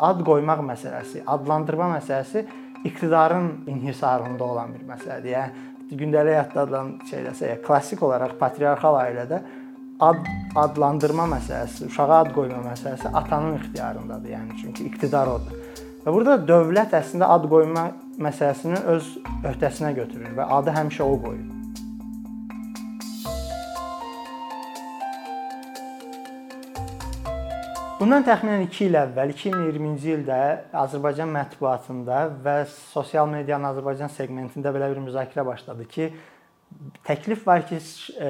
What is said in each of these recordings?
ad qoymaq məsələsi, adlandırma məsələsi iqtidarın inhisarında olan bir məsələdir. Yəni gündəlik həyatda adlan şeyləsə, ya klassik olaraq patriarxal ailədə ad adlandırma məsələsi, uşağa ad qoyma məsələsi atanın ixtiyarındadır. Yəni çünki iqtidar odur. Və burada dövlət əslində ad qoyma məsələsini öz öhdəsinə götürür və adı həmişə o qoyur. Bundan təxminən 2 il əvvəl 2020-ci ildə Azərbaycan mətbuatında və sosial medianın Azərbaycan seqmentində belə bir müzakirə başladı ki, təklif var ki,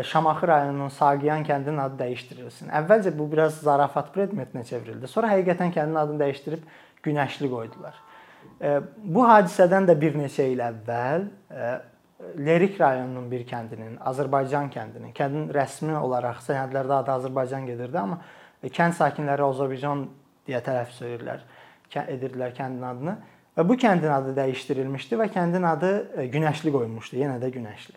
Şamaxı rayonunun Saqiyan kəndinin adı dəyişdirilsin. Əvvəlcə bu biraz zarafat predmetinə çevrildi. Sonra həqiqətən kəndin adını dəyişdirib Günəşli qoydular. Bu hadisədən də bir neçə il əvvəl Lerik rayonunun bir kəndinin, Azərbaycan kəndinin, kəndin rəsmi olaraq sənədlərdə adı Azərbaycan gedirdi, amma kənd sakinləri Azərbaycan deyə tələffüz edirlər, edirdilər kəndin adını və bu kəndin adı dəyişdirilmişdi və kəndin adı e, Günəşli qoyulmuşdu, yenə də Günəşli.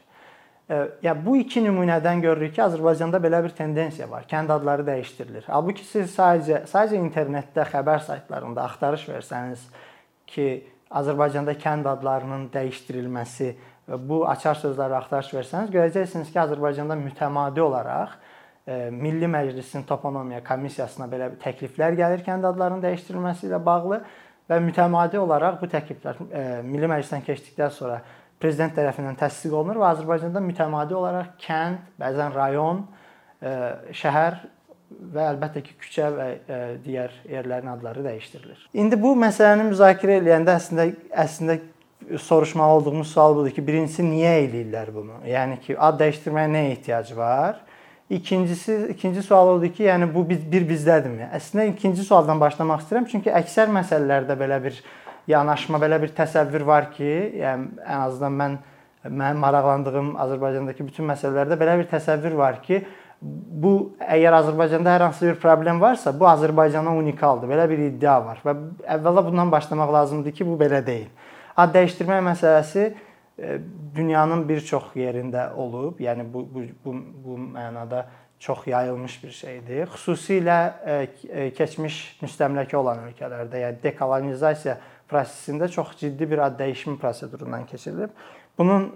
E, ya bu iki nümunədən görürük ki, Azərbaycanda belə bir tendensiya var. Kənd adları dəyişdirilir. Halbuki siz sadəcə sadəcə internetdə xəbər saytlarında axtarış versəniz ki, Azərbaycanda kənd adlarının dəyişdirilməsi bu açar sözləri axtarış versəniz, görəcəksiniz ki, Azərbaycanda mütəmadi olaraq Milli Məclisin toponomiya komissiyasına belə təkliflər gəlir kənd adlarının dəyişdirilməsi ilə bağlı və mütəmadi olaraq bu təkliflər Milli Məclisdən keçdikdən sonra prezident tərəfindən təsdiq olunur və Azərbaycanda mütəmadi olaraq kənd, bəzən rayon, şəhər və əlbəttə ki, küçə və digər yerlərin adları dəyişdirilir. İndi bu məsələni müzakirə edəndə əslində əslində soruşmalı olduğumuz sual budur ki, birincisi niyə eləyirlər bunu? Yəni ki, ad dəyişdirməyə nə ehtiyac var? İkincisi, ikinci sual odur ki, yəni bu bir bizdədirmi? Əslində ikinci sualdan başlamaq istəyirəm, çünki əksər məsələlərdə belə bir yanaşma, belə bir təsəvvür var ki, yəni ən azından mən mənim maraqlandığım Azərbaycandakı bütün məsələlərdə belə bir təsəvvür var ki, bu əgər Azərbaycanda hər hansı bir problem varsa, bu Azərbaycana unikaldır. Belə bir iddia var və əvvəla bundan başlamaq lazımdır ki, bu belə deyil. Ad dəyişdirmə məsələsi dünyanın bir çox yerində olub. Yəni bu bu bu, bu mənada çox yayılmış bir şeydir. Xüsusilə keçmiş müstəmləkə olan ölkələrdə, yəni dekolonizasiya prosesində çox ciddi bir ad dəyişimi prosedurundan keçirilib. Bunun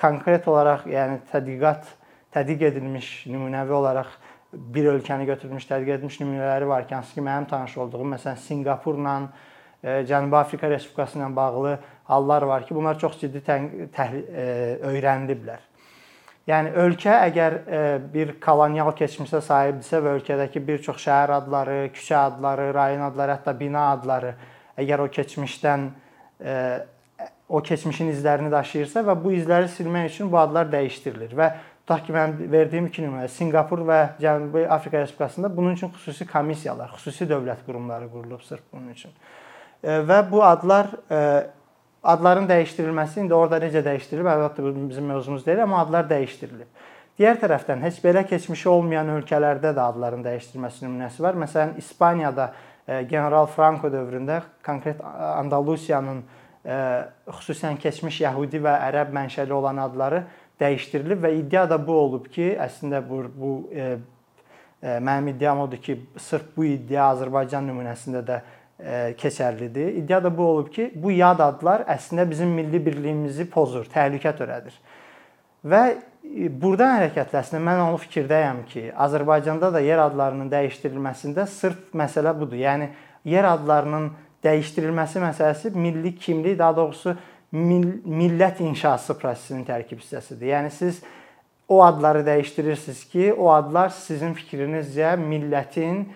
konkret olaraq, yəni tədqiqat tədqiq edilmiş nümunəvi olaraq bir ölkəni götürülmüş, tədqiq edilmiş nümunələri var ki, hansı ki mənim tanış olduğum, məsələn, Sinqapurla Cənubi Afrika Respublikası ilə bağlı hallar var ki, bunlar çox ciddi e, öyrəniliblər. Yəni ölkə əgər e, bir kolonial keçmişə sahibdirsə və ölkədəki bir çox şəhər adları, küçə adları, rayon adları, hətta bina adları əgər o keçmişdən e, o keçmişin izlərini daşıyırsa və bu izləri silmək üçün bu adlar dəyişdirilir və tutaq ki, mənim verdiyim iki nümunə Sinqapur və Cənubi Afrika Respublikasında bunun üçün xüsusi komissiyalar, xüsusi dövlət qurumları qurulub sırf bunun üçün və bu adlar adların dəyişdirilməsi indi orada necə dəyişdirilib, əlbəttə bu bizim mövzumuz deyil, amma adlar dəyişdirilib. Digər tərəfdən heç belə keçmişi olmayan ölkələrdə də adların dəyişdirilməsi nümunəsi var. Məsələn, İspaniyada General Franco dövründə konkret Andalusiyanın xüsusən keçmiş yəhudi və ərəb mənşəli olan adları dəyişdirilib və iddia da bu olub ki, əslində bu bu e, e, mənim iddiam odur ki, sırf bu iddia Azərbaycan nümunəsində də keçərlidir. İddia da bu olub ki, bu yad adlar əslində bizim milli birliyimizi pozur, təhlükə törədir. Və burdan hərəkətlə əslində mən onu fikirdəyəm ki, Azərbaycanda da yer adlarının dəyişdirilməsində sırf məsələ budur. Yəni yer adlarının dəyişdirilməsi məsələsi milli kimlik, daha doğrusu millət inşası prosesinin tərkib hissəsidir. Yəni siz o adları dəyişdirirsiniz ki, o adlar sizin fikrinizcə millətin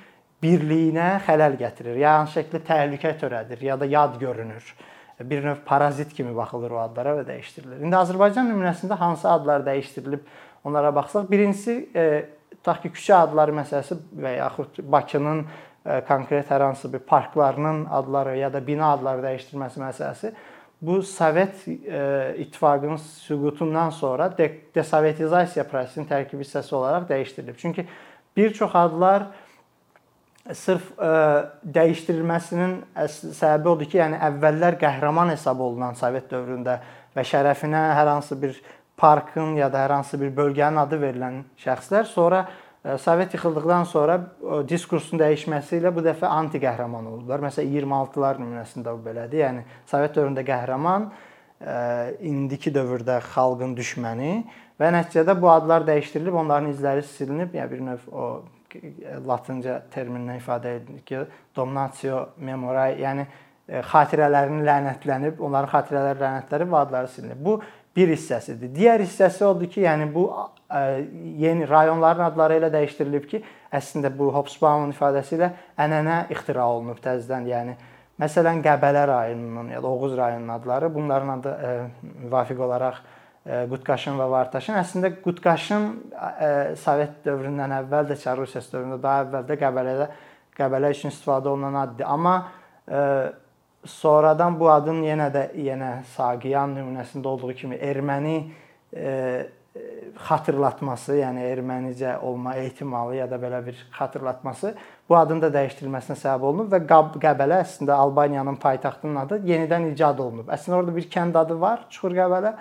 birliyinə xələl gətirir. Hansı şəkildə təhlükə törədir, ya da yad görünür. Bir növ parazit kimi baxılır o adlara və dəyişdirilir. İndi Azərbaycan nümunəsində hansı adlar dəyişdirilib onlara baxsaq, birincisi e, tutaq ki, küçə adları məsələsi və yaxud Bakının e, konkret hər hansı bir parklarının adları ya da bina adları dəyişdirilməsi məsələsi bu Sovet e, İttifaqının süqutundan sonra desovetizasiya prosesinin tərkib hissəsi olaraq dəyişdirilib. Çünki bir çox adlar sırf ə, e, dəyişdirilməsinin əsl səbəbi odur ki, yəni əvvəllər qəhrəman hesab olunan Sovet dövründə və şərəfinə hər hansı bir parkın ya da hər hansı bir bölgənin adı verilən şəxslər sonra Sovet yıxıldıqdan sonra diskursun dəyişməsi ilə bu dəfə anti qəhrəman oldular. Məsələn 26-lar nümunəsində bu belədir. Yəni Sovet dövründə qəhrəman, indiki dövrdə xalqın düşməni və nəticədə bu adlar dəyişdirilib, onların izləri silinib, yəni bir növ o latınca terminlə ifadə edilir ki, dominatio memorae, yəni xatirələrini lənətlənib, onların xatirələri lənətlənib və adları silinib. Bu bir hissəsidir. Digər hissəsi odur ki, yəni bu yeni rayonların adları elə dəyişdirilib ki, əslində bu Hobsbawm ifadəsi ilə ənənə ixtira olunub təzədən. Yəni məsələn Qəbələ rayonunun ya da Oğuz rayonunun adları bunların adı ə, müvafiq olaraq Qutqaşın və Vartaşın. Əslində Qutqaşın Sovet dövründən əvvəl də Çar Rusiyası dövründə daha əvvəl də Qəbələdə Qəbələ üçün istifadə olunan addır. Amma sonradan bu adın yenə də yenə Saqiyan nümunəsində olduğu kimi erməni xatırlatması, yəni ermənicə olma ehtimalı ya da belə bir xatırlatması bu adın da dəyişdirilməsinə səbəb olunub və Qəbələ əslində Albaniyanın paytaxtının adı yenidən icad olunub. Əslində orada bir kənd adı var, Çuxur Qəbələ,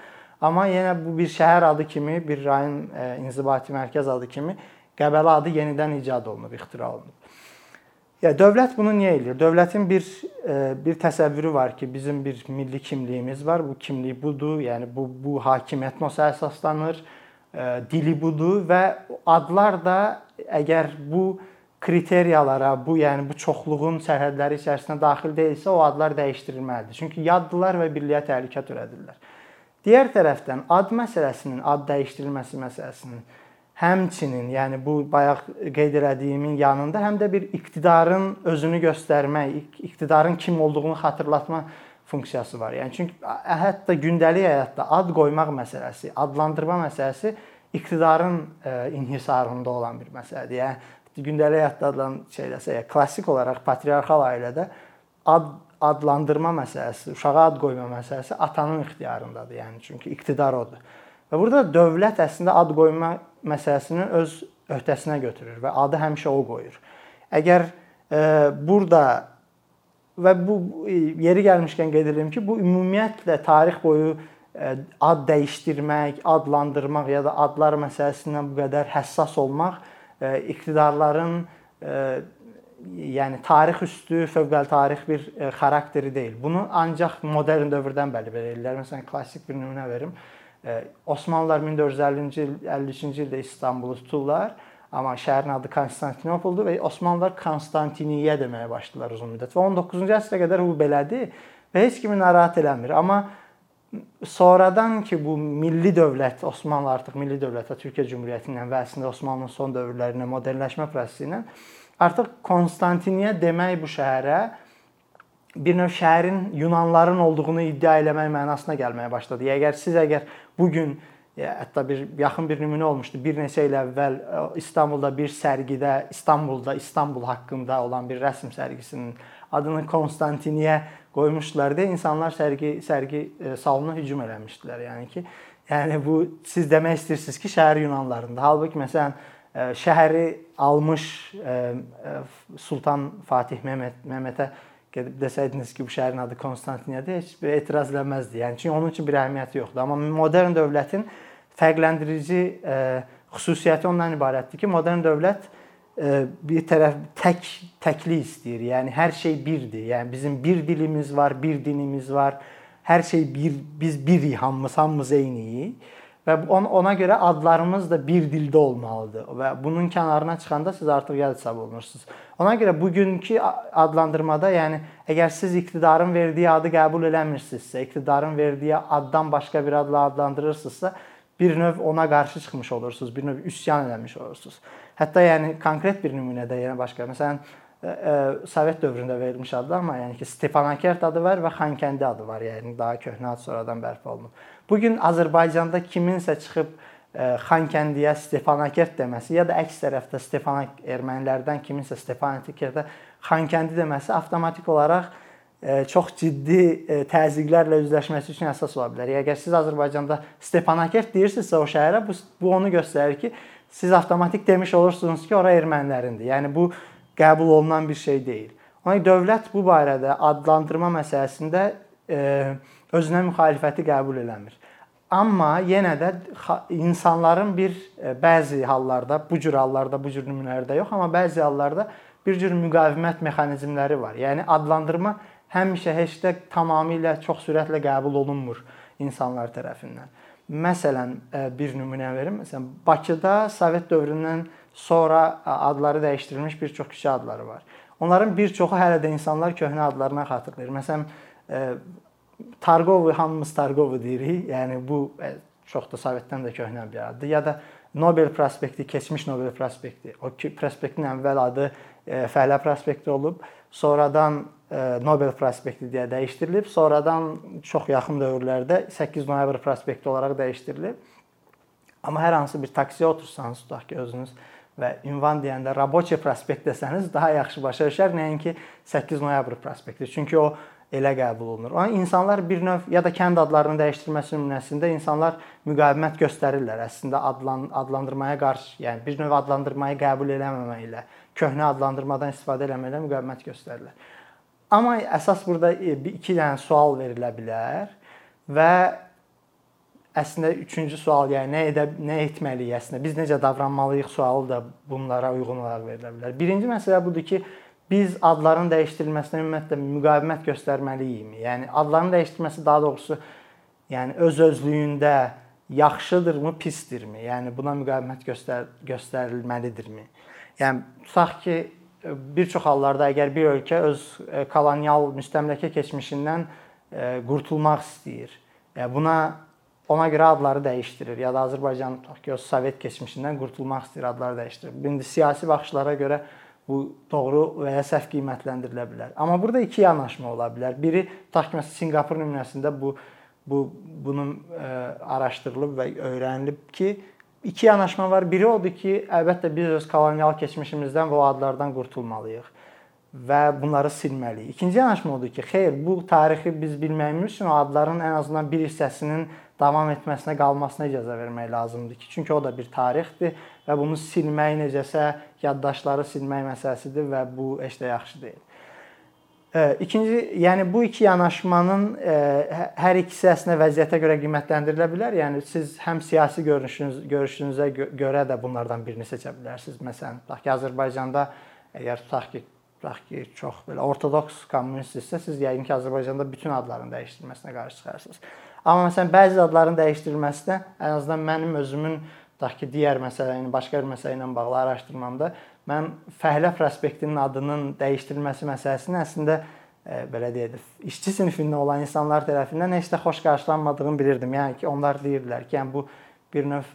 amma yenə bu bir şəhər adı kimi, bir rayon inzibati mərkəz adı kimi Qəbələ adı yenidən icad olunub, ixtira olunub. Ya dövlət bunu niyə eləyir? Dövlətin bir bir təsəvvürü var ki, bizim bir milli kimliyimiz var. Bu kimlik budur. Yəni bu bu hakimiyyət nosa əsaslanır. Dili budur və adlar da əgər bu kriteriyalara, bu yəni bu çoxluğun sərhədləri içərisinə daxil deyilsə, o adlar dəyişdirilməlidir. Çünki yaddılar və birliyə təhlükə törədirlər. Digər tərəfdən ad məsələsinin, ad dəyişdirilməsi məsələsinin həmçinin, yəni bu bayaq qeyd elədiyimin yanında həm də bir iqtidarın özünü göstərmək, iqtidarın kim olduğunu xatırlatma funksiyası var. Yəni çünki hətta gündəlik həyatda ad qoymaq məsələsi, adlandırma məsələsi iqtidarın inhisarında olan bir məsələdir. Yəni gündəlik həyatda adlan şeyləsə, ya klassik olaraq patriarxal ailədə ad adlandırma məsələsi, uşağa ad qoyma məsələsi atanın ixtiyarındadır. Yəni çünki iqtidar odur. Və burada dövlət əslində ad qoyma məsələsini öz öhdəsinə götürür və adı həmişə o qoyur. Əgər e, burada və bu yeri gəlmişkən qeyd edirəm ki, bu ümumiyyətlə tarix boyu e, ad dəyişdirmək, adlandırmaq ya da adlar məsələsindən bu qədər həssas olmaq e, iqtidarların e, yəni tarix üstü, fövqəli tarix bir e, xarakteri deyil. Bunu ancaq modern dövrdən belə eləyirlər. Məsələn, klassik bir nümunə verim. Osmanlılar 1450-ci il, 53-cü ildə İstanbulu tuturlar. Amma şəhərin adı Konstantinopoldur və Osmanlılar Konstantiniyə deməyə başladılar uzun müddət. Və 19-cu əsrə qədər bu belədir və heç kimi narahat eləmir. Amma sonradan ki bu milli dövlət, Osmanlı artıq milli dövlətə Türkiyə Cümhuriyyəti ilə və əslində Osmanlının son dövrlərində modernləşmə prosesi ilə artıq Konstantiniyə demək bu şəhərə bir növ şəhərin Yunanların olduğunu iddia eləmək mənasına gəlməyə başladı. Əgər siz əgər bu gün hətta bir yaxın bir nümunə olmuşdu. Bir neçə il əvvəl İstanbulda bir sərgidə İstanbulda İstanbul haqqında olan bir rəsm sərgisinin adını Konstantiniyə qoymuşdular deyə insanlar sərgi sərgi salonuna hücum eləmişdilər. Yəni ki, yəni bu siz demək istəyirsiniz ki, şəhər Yunanlarında. Halbuki məsələn şəhəri almış Sultan Fatih Mehmet Mehmetə gedib desəydiniz ki, bu şəhərin adı Konstantiniyadır, heç bir etiraz eləməzdi. Yəni çünki onun üçün bir əhəmiyyəti yoxdur. Amma modern dövlətin fərqləndirici e, xüsusiyyəti ondan ibarətdir ki, modern dövlət e, bir tərəf tək təklik istəyir. Yəni hər şey birdir. Yəni bizim bir dilimiz var, bir dinimiz var. Hər şey bir, biz birik, hamımız, hamımız eyniyik və ona görə adlarımız da bir dildə olmalıdır və bunun kənarına çıxanda siz artıq yad hesab olunursunuz. Ona görə bugünkü adlandırmada, yəni əgər siz iqtidarın verdiyi adı qəbul eləmirsinizsə, iqtidarın verdiyi addan başqa bir adla adlandırırsınızsa, bir növ ona qarşı çıxmış olursunuz, bir növ üsyan eləmiş olursunuz. Hətta yəni konkret bir nümunədə yenə başqa, məsələn, Sovet dövründə verilmiş adlar, amma yəni ki, Stepanakert adı var və Xankəndi adı var. Yəni daha köhnə ad sonradan bərpa olunub. Bu gün Azərbaycanda kiminsə çıxıb e, Xankəndiyə Stepanakert deməsi ya da əks tərəfdə Stepanak ermənilərdən kiminsə Stepanakertə Xankəndi deməsi avtomatik olaraq e, çox ciddi e, təzyiqlərlə üzləşməsi üçün əsas ola bilər. Əgər siz Azərbaycanda Stepanakert deyirsinizsə o şəhərə bu, bu onu göstərir ki, siz avtomatik demiş olursunuz ki, ora ermənilərindir. Yəni bu qəbul olunan bir şey deyil. Ona dövlət bu barədə adlandırma məsələsində e, özünə müxalifəti qəbul eləmir. Amma yenə də insanların bir e, bəzi hallarda, bu cür hallarda, bu cür nümunələrdə yox, amma bəzi hallarda bir cür müqavimət mexanizmləri var. Yəni adlandırma həmişə heç də tamamilə çox sürətlə qəbul olunmur insanlar tərəfindən. Məsələn, e, bir nümunə verim. Məsələn, Bakıda Sovet dövründən sonra adları dəyişdirilmiş bir çox küçə adları var. Onların bir çoxu hələ də insanlar köhnə adlarına xatırlayır. Məsələn, e, Targovu hamımız Targovu deyirik. Yəni bu e, çox da Sovetdən də köhnə bir addır. Ya da Nobel prospekti, keçmiş Nobel prospekti. O ki, prospektin əvvəl adı e, Fəhlə prospekti olub, sonradan e, Nobel prospekti deyə dəyişdirilib, sonradan çox yaxın dövrlərdə 8 noyabr prospekti olaraq dəyişdirilib. Amma hər hansı bir taksiyə otursanız, tutaq ki, özünüz və ünvan deyəndə Rabochi prospekt desəniz daha yaxşı başa düşər, nəinki 8 noyabr prospekti. Çünki o elə qəbul olunur. Ona insanlar bir növ ya da kənd adlarının dəyişdirilməsi nümunəsində insanlar müqavimət göstərirlər. Əslində adlan adlandırmaya qarşı, yəni bir növ adlandırmayı qəbul eləməməklə, köhnə adlandırmadan istifadə eləməklə müqavimət göstərirlər. Amma əsas burada e, iki dənə sual verilə bilər və əslində üçüncü sual, yəni nə edə nə etməliyik əslində? Biz necə davranmalıyıq sualı da bunlara uyğun olaraq verilə bilər. Birinci məsələ budur ki, biz adların dəyişdirilməsinə ümumiyyətlə müqavimət göstərməliyikmi? Yəni adların dəyişdirilməsi daha doğrusu yəni öz özlüyündə yaxşıdırmı, pisdirmi? Yəni buna müqavimət göstər göstərilməlidirmi? Yəni tutaq ki, bir çox hallarda əgər bir ölkə öz e, kolonial müstəmləkə keçmişindən e, qurtulmaq istəyir. Yəni buna ona görə adları dəyişdirir. Ya da Azərbaycan tutaq ki, o Sovet keçmişindən qurtulmaq istəyir, adları dəyişdirir. İndi siyasi baxışlara görə bu doğru və ya səhv qiymətləndirilə bilər. Amma burada iki yanaşma ola bilər. Biri tutaq ki, məsələn Sinqapur nümunəsində bu bu bunun ə, e, araşdırılıb və öyrənilib ki, iki yanaşma var. Biri odur ki, əlbəttə biz öz kolonial keçmişimizdən və o adlardan qurtulmalıyıq və bunları silməliyik. İkinci yanaşma odur ki, xeyr, bu tarixi biz bilməyimiz üçün o adların ən azından bir hissəsinin davam etməsinə, qalmasına icazə vermək lazımdır ki, çünki o da bir tarixdir və bunu silmək necəsə yaddaşları silmək məsələsidir və bu heç də yaxşı deyil. İkinci, yəni bu iki yanaşmanın hə, hər ikisi əslində vəziyyətə görə qiymətləndirilə bilər. Yəni siz həm siyasi görüşünüz görüşünüzə görə də bunlardan birini seçə bilərsiniz. Məsələn, tutaq ki, Azərbaycanda əgər tutaq ki, tutaq ki, çox belə ortodoks kommunistsə, siz yəqin ki, Azərbaycanda bütün adların dəyişdirilməsinə qarşı çıxarsınız. Amma məsələn bəzi adların dəyişdirilməsinə ən azından mənim özümün tutaq ki, digər məsələ, yəni başqa bir məsələ ilə bağlı araşdırmamda mən Fəhlə prospektinin adının dəyişdirilməsi məsələsinin əslində e, belə deyək, işçi sinifində olan insanlar tərəfindən heç də xoş qarşılanmadığını bilirdim. Yəni ki, onlar deyirdilər ki, yəni bu bir növ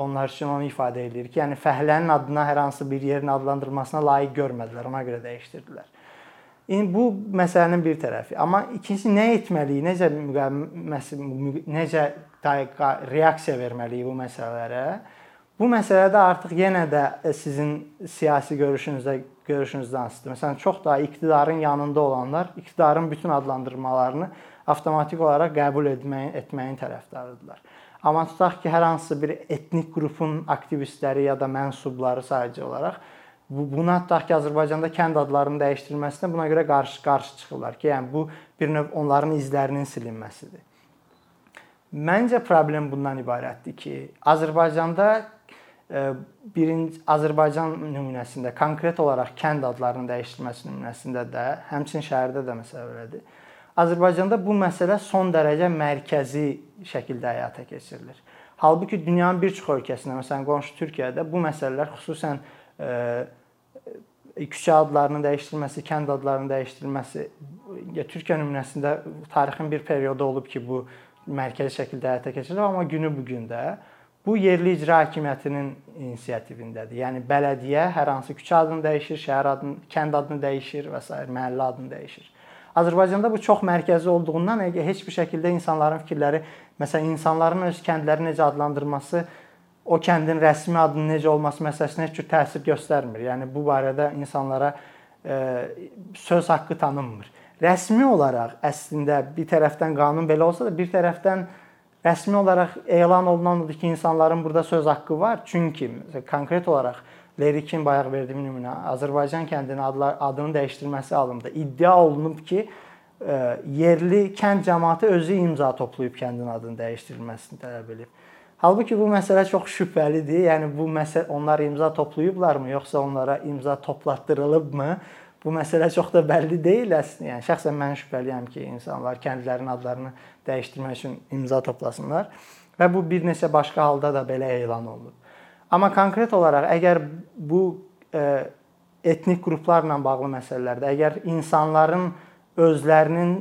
onlar üçün onu ifadə edir ki, yəni fəhlənin adına hər hansı bir yerin adlandırılmasına layiq görmədilər, ona görə dəyişdirdilər. İndi bu məsələnin bir tərəfi. Amma ikincisi nə etməliyik? Necə müqaviməsi necə reaksiya verməliyik bu məsələlərə? Bu məsələdə artıq yenə də e, sizin siyasi görüşünüzə görüşünüzdən asılıdır. Məsələn, çox daha iqtidarın yanında olanlar iqtidarın bütün adlandırmalarını avtomatik olaraq qəbul etməyin, etməyin tərəfdarıdırlar. Amma tutaq ki, hər hansı bir etnik qrupun aktivistləri ya da mənsubları sadəcə olaraq buna tutaq ki, Azərbaycanda kənd adlarının dəyişdirilməsinə buna görə qarşı qarşı çıxırlar ki, yəni bu bir növ onların izlərinin silinməsidir. Məncə problem bundan ibarətdir ki, Azərbaycanda e, birinci Azərbaycan nümunəsində konkret olaraq kənd adlarının dəyişdirilməsi nümunəsində də, həmçinin şəhərdə də məsələ belədir. Azərbaycanda bu məsələ son dərəcə mərkəzi şəkildə həyata keçirilir. Halbuki dünyanın bir çox ölkəsində, məsələn qonşu Türkiyədə bu məsələlər xüsusən e, küçə adlarının dəyişdirilməsi, kənd adlarının dəyişdirilməsi ya Türkiyə nümunəsində tarixin bir periodu olub ki, bu mərkəzi şəkildə həyata keçirilir, amma günü bu gündə bu yerli icra hakimiyyətinin inisiativindədir. Yəni bələdiyyə hər hansı küçə adını dəyişir, şəhər adını, kənd adını dəyişir və s. məhəllə adını dəyişir. Azərbaycanda bu çox mərkəzi olduğundan heç bir şəkildə insanların fikirləri, məsələn, insanların öz kəndləri necə adlandırması o kəndin rəsmi adının necə olması məsələsinə heç cür təsir göstərmir. Yəni bu barədə insanlara e, söz haqqı tanınmır. Rəsmi olaraq əslində bir tərəfdən qanun belə olsa da, bir tərəfdən rəsmi olaraq elan olunan odur ki, insanların burada söz haqqı var. Çünki konkret olaraq Lerikin bayaq verdiyim nümunə Azərbaycan kəndinin adlar, adının dəyişdirilməsi halında iddia olunub ki, yerli kənd cəmaəti özü imza toplayıb kəndin adının dəyişdirilməsini tələb edir. Halbuki bu məsələ çox şübhəlidir. Yəni bu məsələ onlar imza toplayıblarmı, yoxsa onlara imza toplatdırılıbmı? Bu məsələ çox da bəlli deyil əslində. Yəni şəxsən mən şübhəliyəm ki, insanlar kəndlərin adlarını dəyişdirmək üçün imza toplasınlar və bu bir neçə başqa halda da belə elan olunub. Amma konkret olaraq əgər bu e, etnik qruplarla bağlı məsələlərdə əgər insanların özlərinin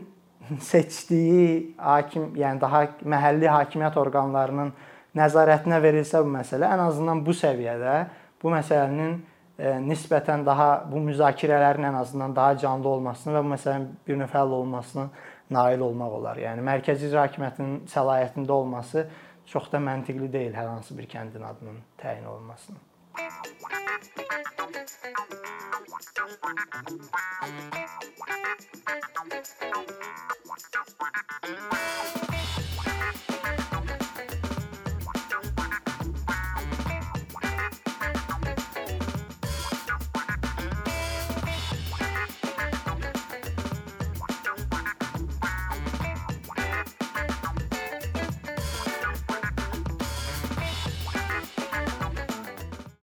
seçdiyi hakim, yəni daha məhəlli hakimiyyət orqanlarının nəzarətinə verilsə bu məsələ, ən azından bu səviyyədə bu məsələnin e, nisbətən daha bu müzakirələrin ən azından daha canlı olmasını və bu məsələnin bir növ həll olmasını nail olmaq olar. Yəni mərkəzi icra hakimiyyətinin səlahiyyətində olması çox da məntiqli deyil hər hansı bir kəndin adının təyin olunmasının.